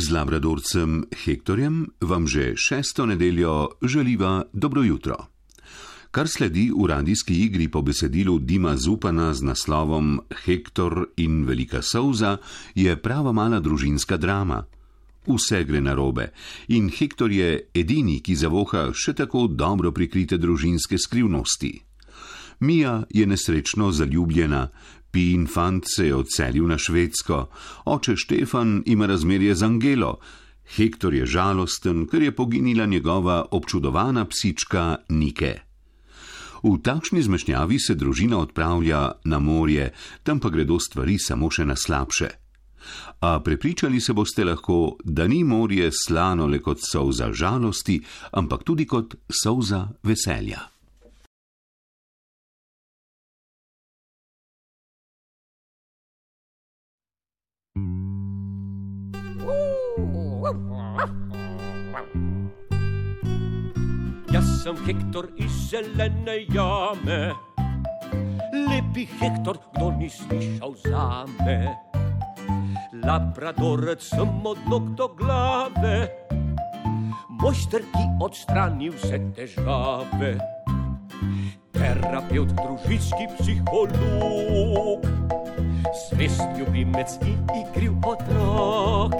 Z labradorcem Hektorjem vam že šesto nedeljo želiva dobro jutro. Kar sledi v radijski igri po besedilu Dima Zupana z naslovom Hektor in Velika Souza, je prava mala družinska drama. Vse gre narobe in Hektor je edini, ki zavoha še tako dobro prikrite družinske skrivnosti. Mija je nesrečno zaljubljena, Pin fant se je odselil na Švedsko, oče Štefan ima razmerje z Angelo, Hektor je žalosten, ker je poginila njegova občudovana psička Nike. V takšni zmešnjavi se družina odpravlja na morje, tam pa gredo stvari samo še na slabše. A prepričali se boste lahko, da ni morje slano le kot solza žalosti, ampak tudi kot solza veselja. Sem Hektor iz zelene jame, lepi Hektor, kdo ni slišal za me. Labradorec sem od nog do glave, mojster, ki odstrani vse težave. Terapeut, družinski psiholog, zvest ljubimec in igriv otrok,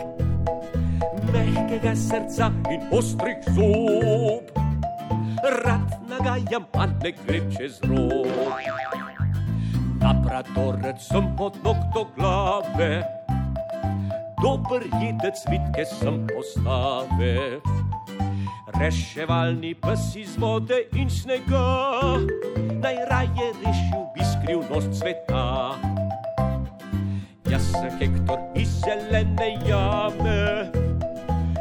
mehkega srca in ostrih zob rad nagajam, pa ne grem čez rok. Labradorec sem od nog do glave, dober jedec vitke sem postave. Reševalni pes iz vode in snega, najraje rešil bi skrivnost sveta. Jaz sem Hektor iz zelene jame,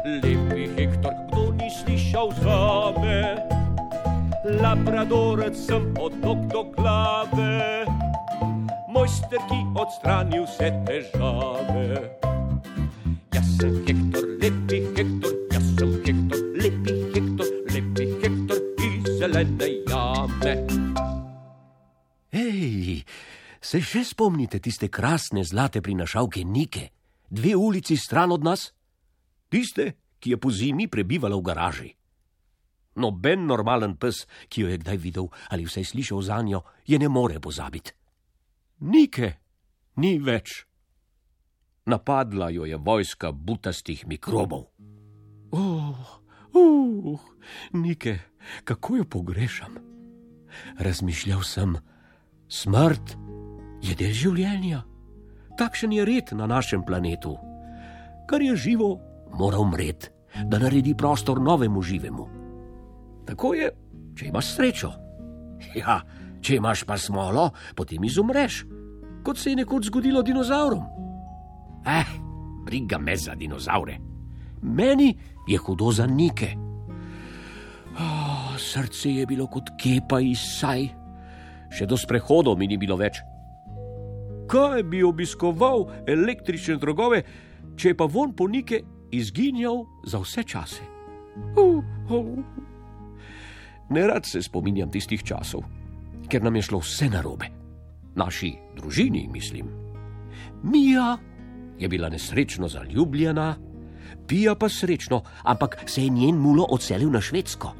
lepi Hektor, kdo ni slišal za labradorec sem od nog do glave, mojster, ki odstrani vse težave. Jaz sem Hektor, lepi Hektor, jaz sem Hektor, lepi Hektor, lepi Hektor iz zelene jame. Hej, se še spomnite tiste krasne zlate prinašalke Nike, dve ulici stran od nas? Tiste, ki je po zimi prebivala v garaži. Noben normalen pes, ki jo je kdaj videl ali vsaj slišal za njo, je ne more pozabiti. Nike, ni več. Napadla jo je vojska butastih mikrobov. Oh, uh, Nike, kako jo pogrešam? Razmišljal sem, smrt je del življenja. Takšen je red na našem planetu. Kar je živo, mora umreti, da naredi prostor novemu živemu. Tako je, če imaš srečo. Ja, če imaš pa smolo, potem izumreš, kot se je nekoč zgodilo dinozaurom. Eh, briga me za dinozaure. Meni je hudo za nike. Oh, srce je bilo kot kepa iz saj, še do sprehodov mi ni bilo več. Kaj bi obiskoval električne drogove, če pa von po nike izginjal za vse čase? Uh, uh. Nerad se spominjam tistih časov, ker nam je šlo vse narobe. Naši družini, mislim. Mija je bila nesrečno zaljubljena, Pija pa srečno, ampak se je njen mulo odselil na Švedsko.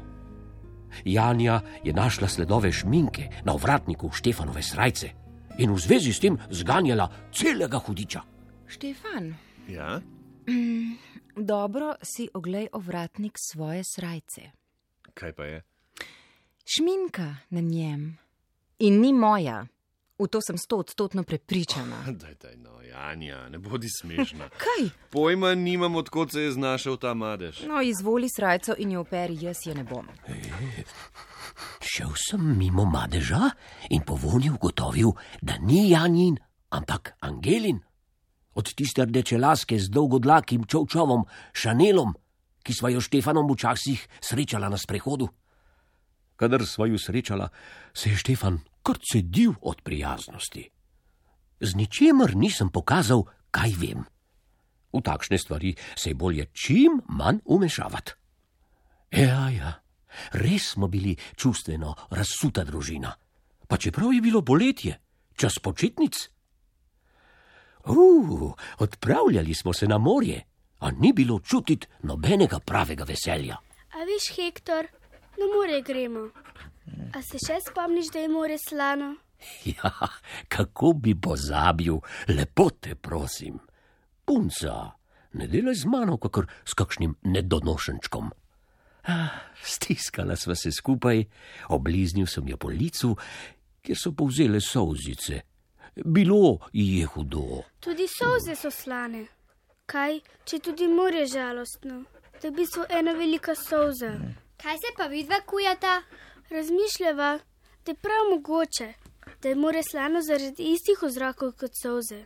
Janja je našla sledove šminke na ovratniku Štefanove srajce in v zvezi s tem zganjala celega hudiča. Štefan, Ja, mm, dobro si oglej ovratnik svoje srajce. kaj pa je? Šminka na njem in ni moja. V to sem stotstotno prepričana. Daj, daj, no, Janja, ne bodi smešna. Kaj? Pojma nimam, odkot se je znašel ta madež. No, izvoli srajco in jo operi, jaz je ne bom. Šel sem mimo madeža in po vonju ugotovil, da ni Janjin, ampak Angelin. Od tiste rdeče laske z dolgodlakim čovčovom, šanelom, ki sva jo Štefanom včasih srečala na sprehodu. Kadar sva ju srečala, se je Štefan kar cedil od prijaznosti. Z ničemer nisem pokazal, kaj vem. V takšne stvari se je bolje čim manj umešavati. Ja, ja, res smo bili čustveno razsuta družina, pa čeprav je bilo poletje, čas počitnic. Uf, odpravljali smo se na morje, a ni bilo čutiti nobenega pravega veselja. A veš, Hektor, na more gremo. A se še spomniš, da je more slano? Ja, kako bi pozabil, lepo te prosim. Punca, ne delaj z mano, kakor s kakšnim nedonošenčkom. Ah, Stiskala sva se skupaj, obliznil sem jo po licu, kjer so povzele solzice. Bilo je hudo. Tudi solze so slane. Kaj, če tudi more žalostno? To je v bistvu ena velika solza. Kaj se pa vidva kujata? Razmišljava, da je prav mogoče, da je more slano zaradi istih vzrokov kot solze.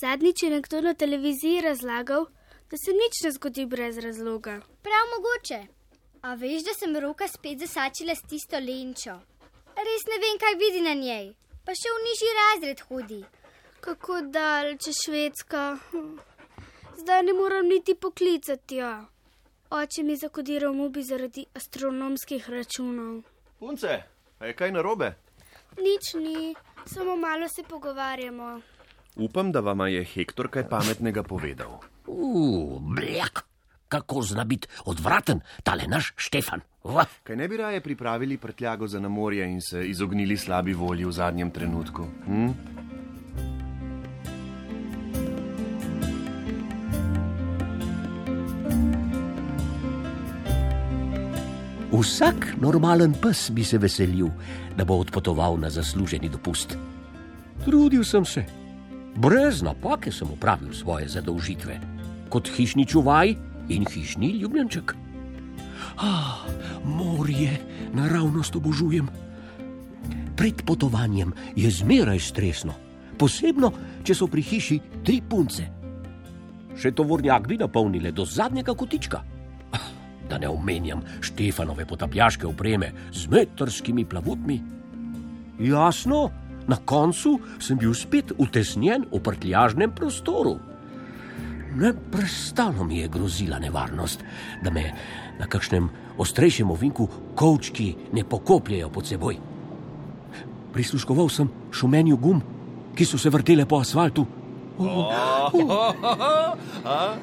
Zadnjič je nekdo na televiziji razlagal, da se nič ne zgodi brez razloga. Prav mogoče. A veš, da sem roka spet zasačila s tisto lenčo. Res ne vem, kaj vidi na njej. Pa še v nižji razred hodi. Kako daleč je Švedska? Zdaj ne moram niti poklicati. Ja. Oče mi zakodiral mobi zaradi astronomskih računov. Punce, a je kaj narobe? Nič ni, samo malo se pogovarjamo. Upam, da vama je Hektor kaj pametnega povedal. Uf, bljak, kako zna biti odvraten tale naš Štefan. Ua. Kaj ne bi raje pripravili prtljago za na morje in se izognili slabi volji v zadnjem trenutku? Hm? Vsak normalen pes bi se veselil, da bo odpotoval na zasluženi dopust. Trudil sem se, brez napake sem upravil svoje zadolžitve, kot hišni čuvaj in hišni ljubljenček. Ah, morje naravnost obožujem. Pred potovanjem je zmeraj stresno, posebno, če so pri hiši tri punce. Še tovornjak bi napolnile do zadnjega kotička. Da ne omenjam Štefanove potapljaške opreme z metrskimi plavutmi. Jasno, na koncu sem bil spet utesnjen v prtljažnem prostoru. Neprestano mi je grozila nevarnost, da me na kakšnem ostrejšem ovinku kovčki ne pokopljajo pod seboj. Prisluškoval sem šumenju gum, ki so se vrtele po asfaltu. A, a,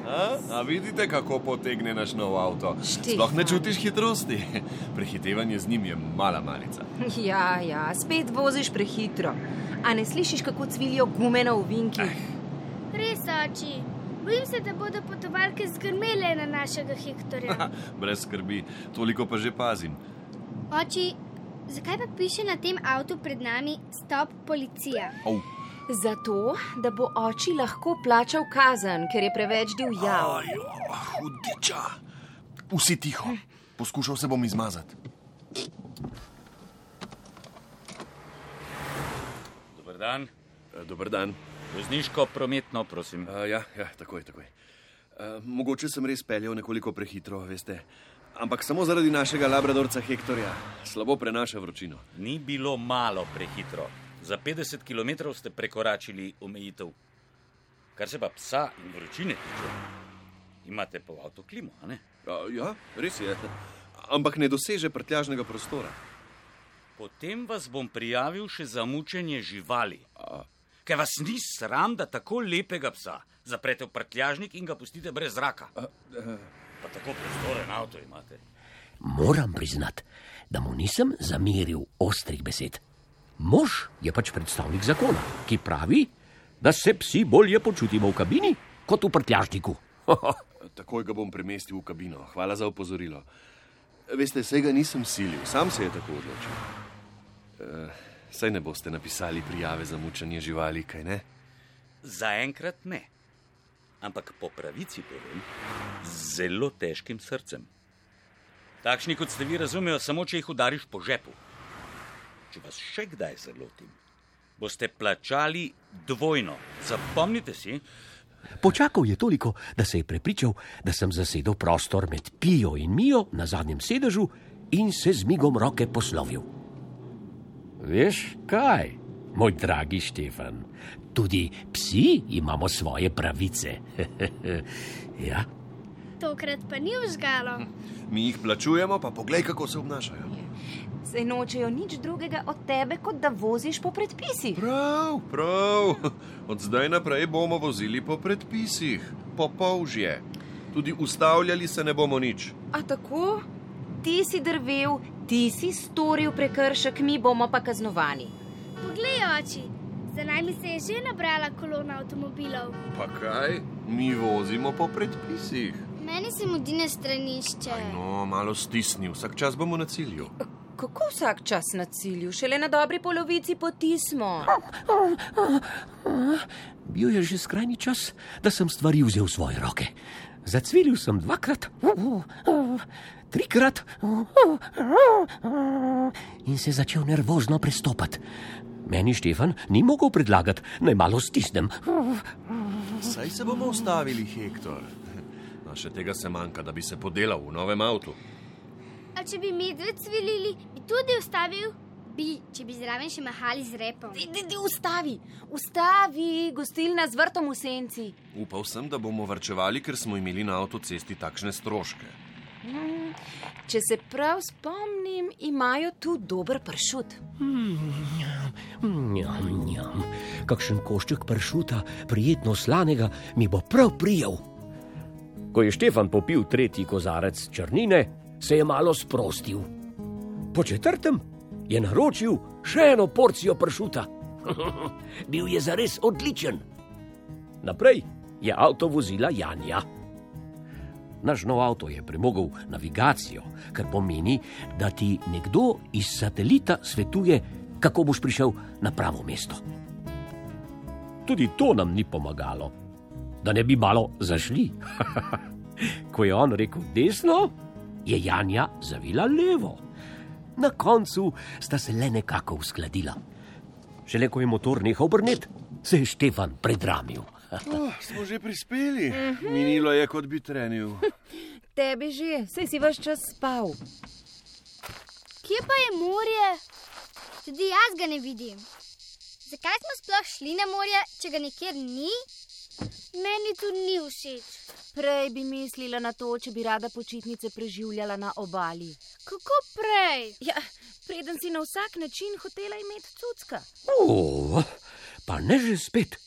a vidite, kako potegne naš nov avto? Štefan. Sploh ne čutiš hitrosti. Prehitevanje z njim je mala malica. Ja, ja, spet voziš prehitro. A ne slišiš, kako cvilijo gume na ovinkih? Res, oči. Bojim se, da bodo potovalke zgrmele na našega Hektorja. Brez skrbi, toliko pa že pazim. Oči, zakaj pa piše na tem avtu pred nami stop policija? Oh. Zato, da bo oči lahko plačal kazen, ker je preveč divjal. Ajo, hudiča. Vsi tiho. Poskušal se bom izmazati. Dober dan, E, Dober dan. vozniško prometno, prosim. Uh, ja, ja, takoj, takoj. Uh, mogoče sem res peljal nekoliko prehitro, veste. Ampak samo zaradi našega labradorca Hektorja. Slabo prenaša vročino. Ni bilo malo prehitro. Za 50 km ste prekoračili omejitev. Kar se pa psa in vročine tiče, imate pa v avtu klimo, a ne? Uh, ja, res je. Ampak ne doseže prtljažnega prostora. Potem vas bom prijavil še za mučenje živali. Ker vas ni sram, da tako lepega psa zaprete v prtljažnik in ga pustite brez zraka. Pa tako prostoren avto imate. Moram priznati, da mu nisem zameril ostrih besed. Mož je pač predstavnik zakona, ki pravi, da se psi bolje počutimo v kabini kot v prtljažniku. Takoj ga bom premestil v kabino. Hvala za opozorilo. Veste, sej ga nisem silil, sam se je tako odločil. Uh, saj ne boste napisali prijave za mučenje živali, kaj ne? Zaenkrat ne. Ampak po pravici povem, z zelo težkim srcem. Takšni kot ste vi, razumejo samo, če jih udariš po žepu. Če vas še kdaj zalotim, boste plačali dvojno. Zapomnite si, Počakal je toliko, da se je prepričal, da sem zasedel prostor med Pijo in Mijo na zadnjem sedežu in se z migom roke poslovil. Veš kaj, moj dragi Štefan, tudi psi imamo svoje pravice. ja, Tokrat pa ni vžgalo. Mi jih plačujemo, pa poglej, kako se obnašajo. Saj nočejo nič drugega od tebe, kot da voziš po predpisih. Prav, prav. Od zdaj naprej bomo vozili po predpisih, po polžje. Tudi ustavljali se ne bomo nič. A tako? Ti si drvel, ti si storil prekršek, mi bomo pa kaznovani. Poglej, oči, za nami se je že nabrala kolona avtomobilov. Pa kaj? Mi vozimo po predpisih. Meni se mudi na stranišče. No, malo stisni, vsak čas bomo na cilju. Kako vsak čas na cilju, šele na dobri polovici poti smo. Bil je že skrajni čas, da sem stvari vzel v svoje roke. Zacvilil sem dvakrat, trikrat in se začel nervozno prestopati. Meni Štefan ni mogel predlagati, naj malo stisnem. Saj se bomo ustavili, Hektor. No, še tega se manjka, da bi se podelal v novem avtu. A če bi medved cvilili, bi tudi ustavil? Bi, če bi zraven še mahali z repom. Di, di, di, ustavi, ustavi, gostilna z vrtom v senci. Upal sem, da bomo varčevali, ker smo imeli na avtocesti takšne stroške. Če se prav spomnim, imajo tu dober pršut. Njam, njam. Kakšen košček pršuta, prijetno slanega, mi bo prav prijel. Ko je Štefan popil tretji kozarec črnine, se je malo sprostil. Po četrtem je naročil še eno porcijo pršuta. Bil je zares odličen. Naprej je avto vozila Janja. Naš nov avto je premogel navigacijo, kar pomeni, da ti nekdo iz satelita svetuje, kako boš prišel na pravo mesto. Tudi to nam ni pomagalo, da ne bi malo zašli. Ko je on rekel desno, je Janja zavila levo. Na koncu sta se le nekako uskladila. Šele ko je motor nehal brneti, se je Štefan predramil. Oh, smo že prispeli. Minilo je, kot bi trenil. Tebi že, sej si vaš čas spal. Kje pa je morje? Tudi jaz ga ne vidim. Zakaj smo sploh šli na morje, če ga nikjer ni? Meni tu ni všeč. Prej bi mislila na to, če bi rada počitnice preživljala na obali. Kako prej? Ja, preden si na vsak način hotela imeti cucka. O, pa ne že spet.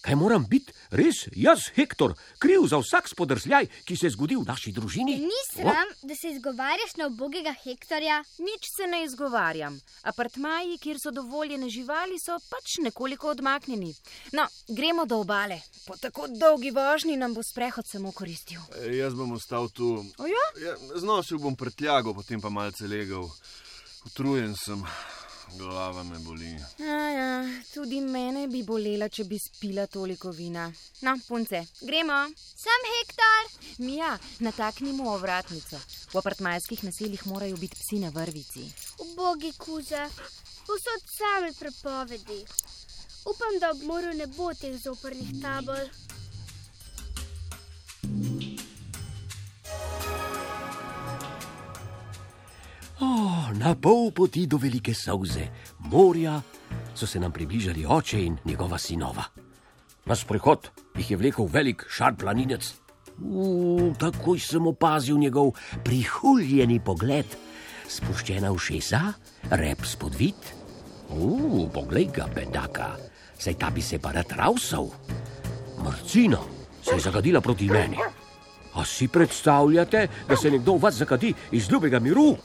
Kaj moram biti res jaz, Hektor, kriv za vsak spodrsljaj, ki se je zgodil v naši družini? Ni sram, da se izgovarjaš na ubogega Hektorja. Nič se ne izgovarjam. Apartmaji, kjer so dovoljene živali, so pač nekoliko odmaknjeni. No, gremo do obale. Po tako dolgi vožnji nam bo sprehod samo koristil. E, jaz bom ostal tu. O ja? Ja, znosil bom prtljago, potem pa malce legal. Utrujen sem, glava me boli. Ja, ja, tudi mene bi bolela, če bi spila toliko vina. No, punce, gremo. Sam Hektor. Mija, nataknimo ovratnico. V apartmajskih naseljih morajo biti psi na vrvici. Ubogi kuže, posod same prepovedi. Upam, da ob moru ne bo teh zoprnih tabor. Oh, na pol poti do velike solze, morja, so se nam približali oče in njegova sinova. Na sprehod jih je vlekel velik šar planinec. Uh, takoj sem opazil njegov prihuljeni pogled, spuščena ušesa, rep spodvit. Uh, poglej ga, bedaka, saj ta bi se pa rad rausal. Mrcina se je zagadila proti meni. A si predstavljate, da se nekdo v vas zakadi iz ljubega miru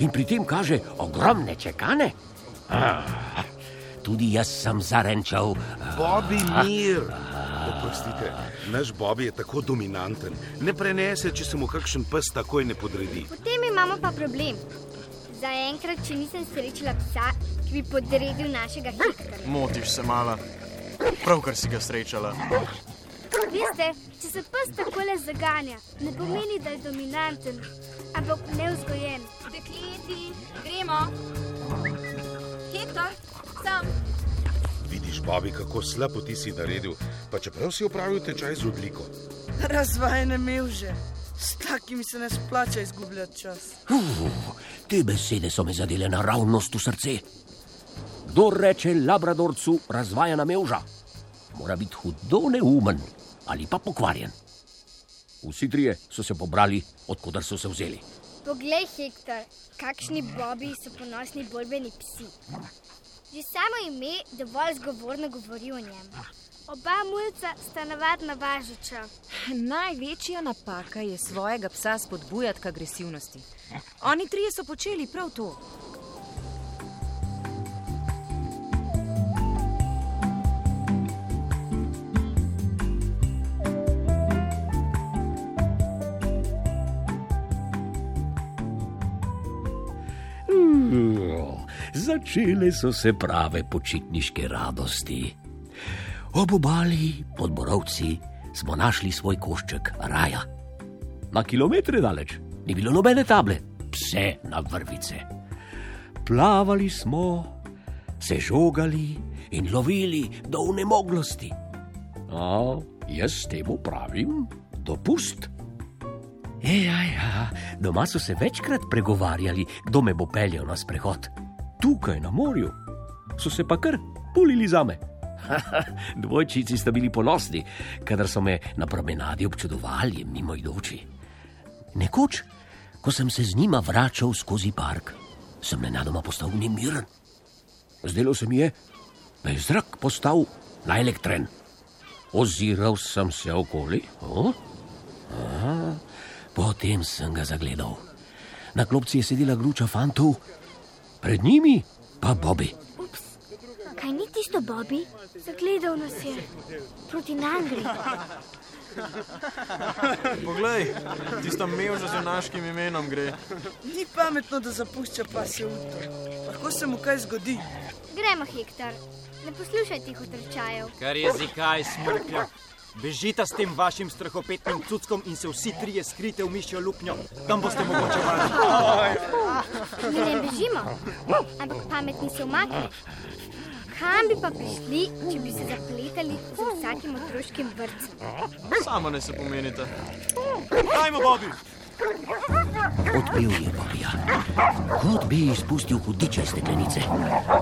in pri tem kaže ogromne čekane? Ah, tudi jaz sem zarenčal. Bobi mir. Oprostite, naš Bobi je tako dominanten. Ne prenese, če se mu kakšen pes takoj ne podredi. Potem imamo pa problem. Zaenkrat, če nisem srečala psa, ki bi podredil našega Hektorja. Motiš se mala. Pravkar si ga srečala. Veste, če se pes takole zaganja, ne pomeni, da je dominanten, ampak neuzgojen. Dekleti, gremo. Hektor, sam. Vidiš, Bobi, kako slabo ti si naredil, pa čeprav si opravil tečaj z odliko. Razvajene mevže. S takimi se ne splača izgubljati čas. Uh, te besede so me zadele naravnost v srce. Kdo reče labradorcu razvajana mevža, mora biti hudo neumen ali pa pokvarjen. Vsi trije so se pobrali, odkudar so se vzeli. Poglej, Hektor, kakšni bobi so ponosni borbeni psi. Že samo ime dovolj zgovorno govori o njem. Oba mulca sta navadna važiča. Največja napaka je svojega psa spodbujati k agresivnosti. Oni trije so počeli prav to. Začele so se prave počitniške radosti. Ob obali pod borovci smo našli svoj košček raja. Na kilometre daleč ni bilo nobene table, vse na vrvice. Plavali smo, se žogali in lovili do unemoglosti. A jaz temu pravim dopust. Eja, ja, doma so se večkrat pregovarjali, kdo me bo peljal na sprehod. Tukaj na morju so se pa kar pulili za me. Dvojčici sta bili ponosni, kadar so me na promenadi občudovali mimoidoči. Nekoč, ko sem se z njima vračal skozi park, sem nenadoma postal nemiren. Zdelo se mi je, da je zrak postal naelektren. Oziral sem se okoli, o? Aha, potem sem ga zagledal. Na klopci je sedela gruča fantov, pred njimi pa Bobby. Kaj ni tisto, Bobby? Zagledal nas je proti nam gre. Poglej, tista mevža z junaškim imenom gre. Ni pametno, da zapušča pasje utro. Lahko se mu kaj zgodi. Gremo, Hektor. Ne poslušaj tih utrčajev. Kar je zikaj smrklja. Bežite s tem vašim strahopetnim cuckom in se vsi trije skrite v mišjo luknjo. Tam boste mogoče varni. Mi ne bežimo, ampak pametni se umakne. Kam bi pa prišli, če bi se zapletali z vsakim otroškim vrtcem? Samo ne se pomenite. Dajmo, Bobby! Odpil je Bobija, kot bi izpustil hudiče iz steklenice.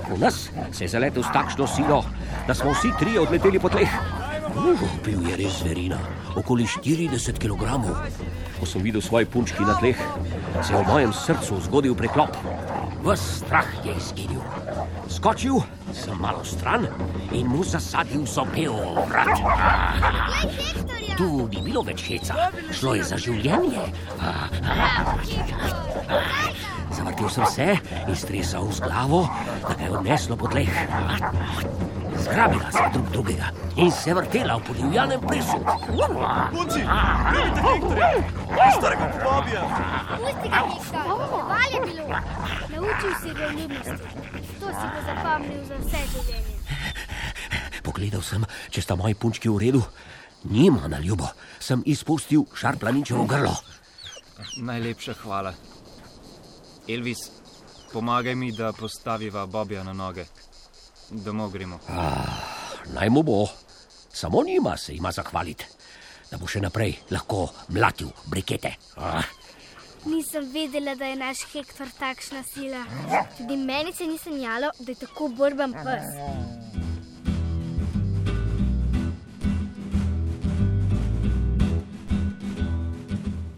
V nas se je zaletel s takšno silo, da smo vsi trije odleteli po tleh. Uh, bil je res zverina, okoli 40 kg. Ko sem videl svoje punčki na tleh, se je v mojem srcu zgodil preklop. Ves strah je izginil. Skočil sem malo stran in mu zasadil zobe v vrat. Tu ni bilo več heca, šlo je za življenje. Zavrtel sem se in stresal z glavo, da ga je odneslo po tleh. Zgrabila se drug drugega in se vrtela v podivjanem plesu. Punci, vidite Hektorja, starega Bobija. Pusti ga, Hektor, dovolj je bilo. Naučil si ga ljubnosti. To si bo zapomnil za vse življenje. Pogledal sem, če sta moji punčki v redu. Njima na ljubo sem izpustil šarplaničevo grlo. Najlepša hvala. Elvis, pomagaj mi, da postaviva Bobija na noge. Domov gremo. Ah, naj mu bo, samo njima se ima zahvaliti, da bo še naprej lahko mlatil brikete. Ah. Nisem vedela, da je naš Hektor takšna sila. Tudi meni se ni sanjalo, da je tako borben pes.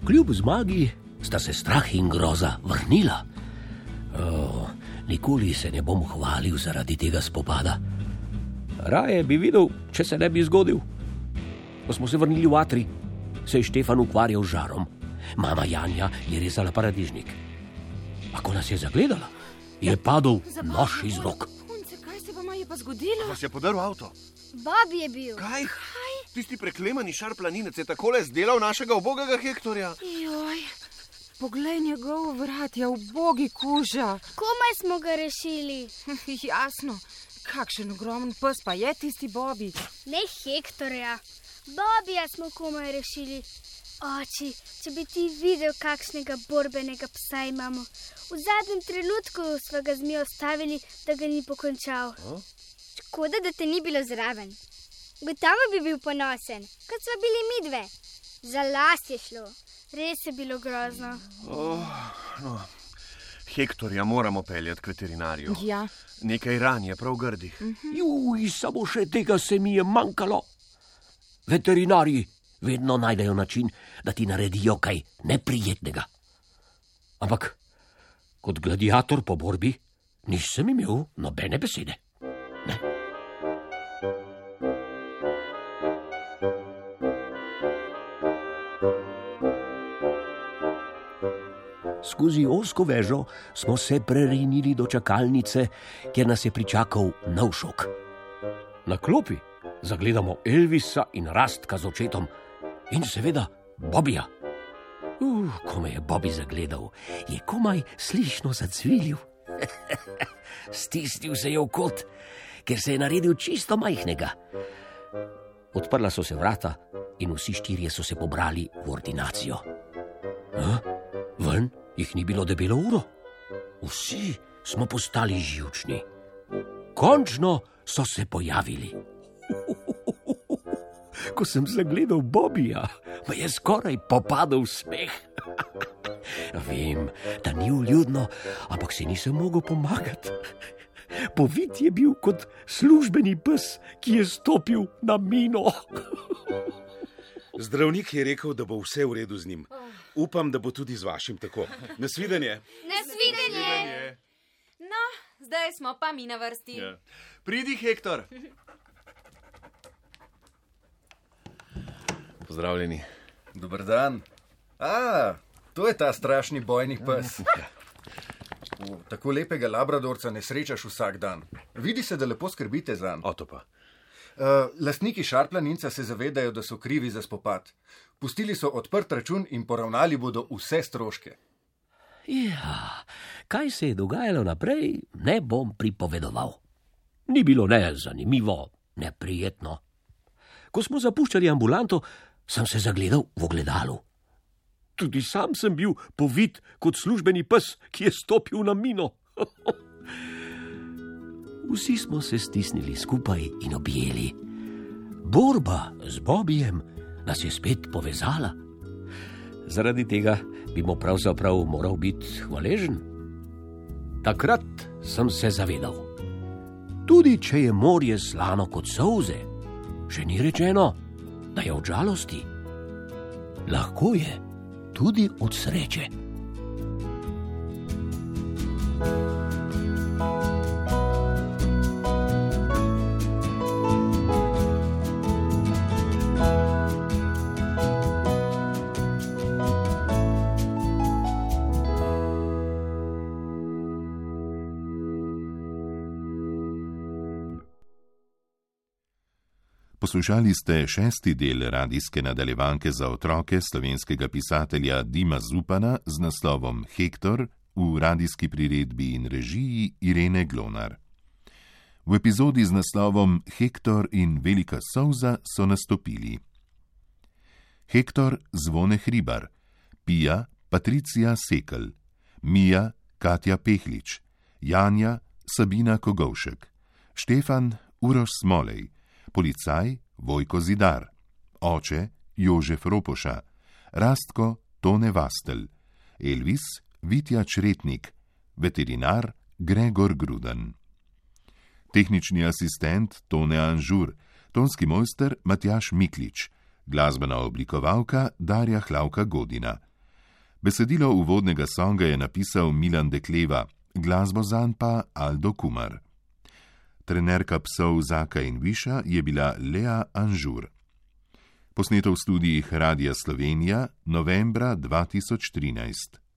Kljub zmagi sta se strah in groza vrnila. Oh, nikoli se ne bom hvalil zaradi tega spopada. Raje bi videl, če se ne bi zgodil. Ko smo se vrnili v Atri, se je Štefan ukvarjal z žarom. Mama Janja je rezala paradižnik. A ko nas je zagledala, je padel nož iz rok. Punce, kaj se vam je pa zgodilo? Vas je podaril avto. Bobby je bil. Kaj? Tisti preklemani šar planinec je takole zdelal našega ubogega Hektorja. Joj, poglej njegov vrat, je ubogi kuža. Komaj smo ga rešili. Jasno, kakšen ogromen pes pa je tisti Bobby. Ne Hektorja. Bobija smo komaj rešili. Oči, če bi ti videl, kakšnega borbenega psa imamo. V zadnjem trenutku smo ga zmi ostavili, da ga ni pokončal. Škoda, da te ni bilo zraven. Gotovo bi bil ponosen, kot smo bili mi dve. Za las je šlo. Res je bilo grozno. Oh, no. Hektorja moramo peljati k veterinarju. Ja. Nekaj ran je prav grdih. Juj, samo še tega se mi je manjkalo. Veterinarji vedno najdejo način, da ti naredijo kaj neprijetnega. Ampak kot gladiator po borbi nisem imel nobene besede. Skozi osko vežo smo se prerinili do čakalnice, kjer nas je pričakal nov šok. Na klopi zagledamo Elvisa in Rastka z očetom in seveda Bobija. Uh, ko me je Bobi zagledal, je komaj slišno zacvilil. Stisnil se je v kot, ker se je naredil čisto majhnega. Odprla so se vrata in vsi štirje so se pobrali v ordinacijo. A? Ven jih ni bilo debelo uro. Vsi smo postali živčni. Končno so se pojavili. Ko sem zagledal Bobija, me je skoraj popadal smeh. Vem, da ni uljudno, ampak si nisem mogel pomagati. Povit je bil kot službeni pes, ki je stopil na mino. Zdravnik je rekel, da bo vse v redu z njim. Upam, da bo tudi z vašim tako. Nasvidenje. Nasvidenje. No, zdaj smo pa mi na vrsti. Ja. Pridi, Hektor. Pozdravljeni. Dober dan. A, to je ta strašni bojni pes. V tako lepega labradorca ne srečaš vsak dan. Vidi se, da lepo skrbite za njega. Oto pa. Uh, lastniki Šarplaninca se zavedajo, da so krivi za spopad. Pustili so odprt račun in poravnali bodo vse stroške. Ja, kaj se je dogajalo naprej, ne bom pripovedoval. Ni bilo ne zanimivo, ne prijetno. Ko smo zapuščali ambulanto, sem se zagledal v ogledalu. Tudi sam sem bil povit kot službeni pes, ki je stopil na mino. Vsi smo se stisnili skupaj in objeli. Borba z Bobijem nas je spet povezala. Zaradi tega bi mu pravzaprav moral biti hvaležen. Takrat sem se zavedal. Tudi če je morje slano kot solze, še ni rečeno, da je od žalosti. Lahko je tudi od sreče. Poslušali ste šesti del radijske nadaljevanke za otroke slovenskega pisatelja Dima Zupana z naslovom Hektor v radijski priredbi in režiji Irene Glonar. V epizodi z naslovom Hektor in Velika Souza so nastopili Hektor Zvone Hribar, Pija Patricija Sekel, Mija Katja Pehlič, Janja Sabina Kogovšek, Štefan Uroš Smolej, policaj Vojko Zidar, oče Jožef Ropoša, Rastko Tone Vastel, Elvis Vitja Čretnik, veterinar Gregor Gruden. Tehnični asistent Tone Anžur, tonski mojster Matjaš Miklič, glasbena oblikovalka Darja Hlavka Godina. Besedilo uvodnega songa je napisal Milan Dekleva, glasbo zanj pa Aldo Kumar. Trenerka psov Zaka in Viša je bila Lea Anžur. Posneto v studijih Radia Slovenija novembra 2013.